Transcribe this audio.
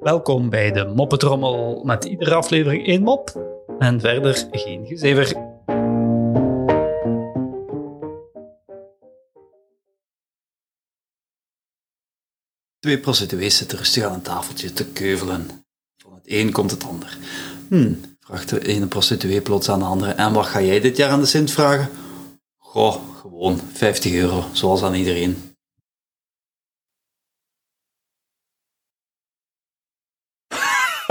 Welkom bij de Moppetrommel met iedere aflevering één mop en verder geen gezever. Twee prostituees zitten rustig aan een tafeltje te keuvelen. Van het een komt het ander. Hm, vraagt de ene prostituee plots aan de andere. En wat ga jij dit jaar aan de Sint vragen? Goh, gewoon 50 euro, zoals aan iedereen.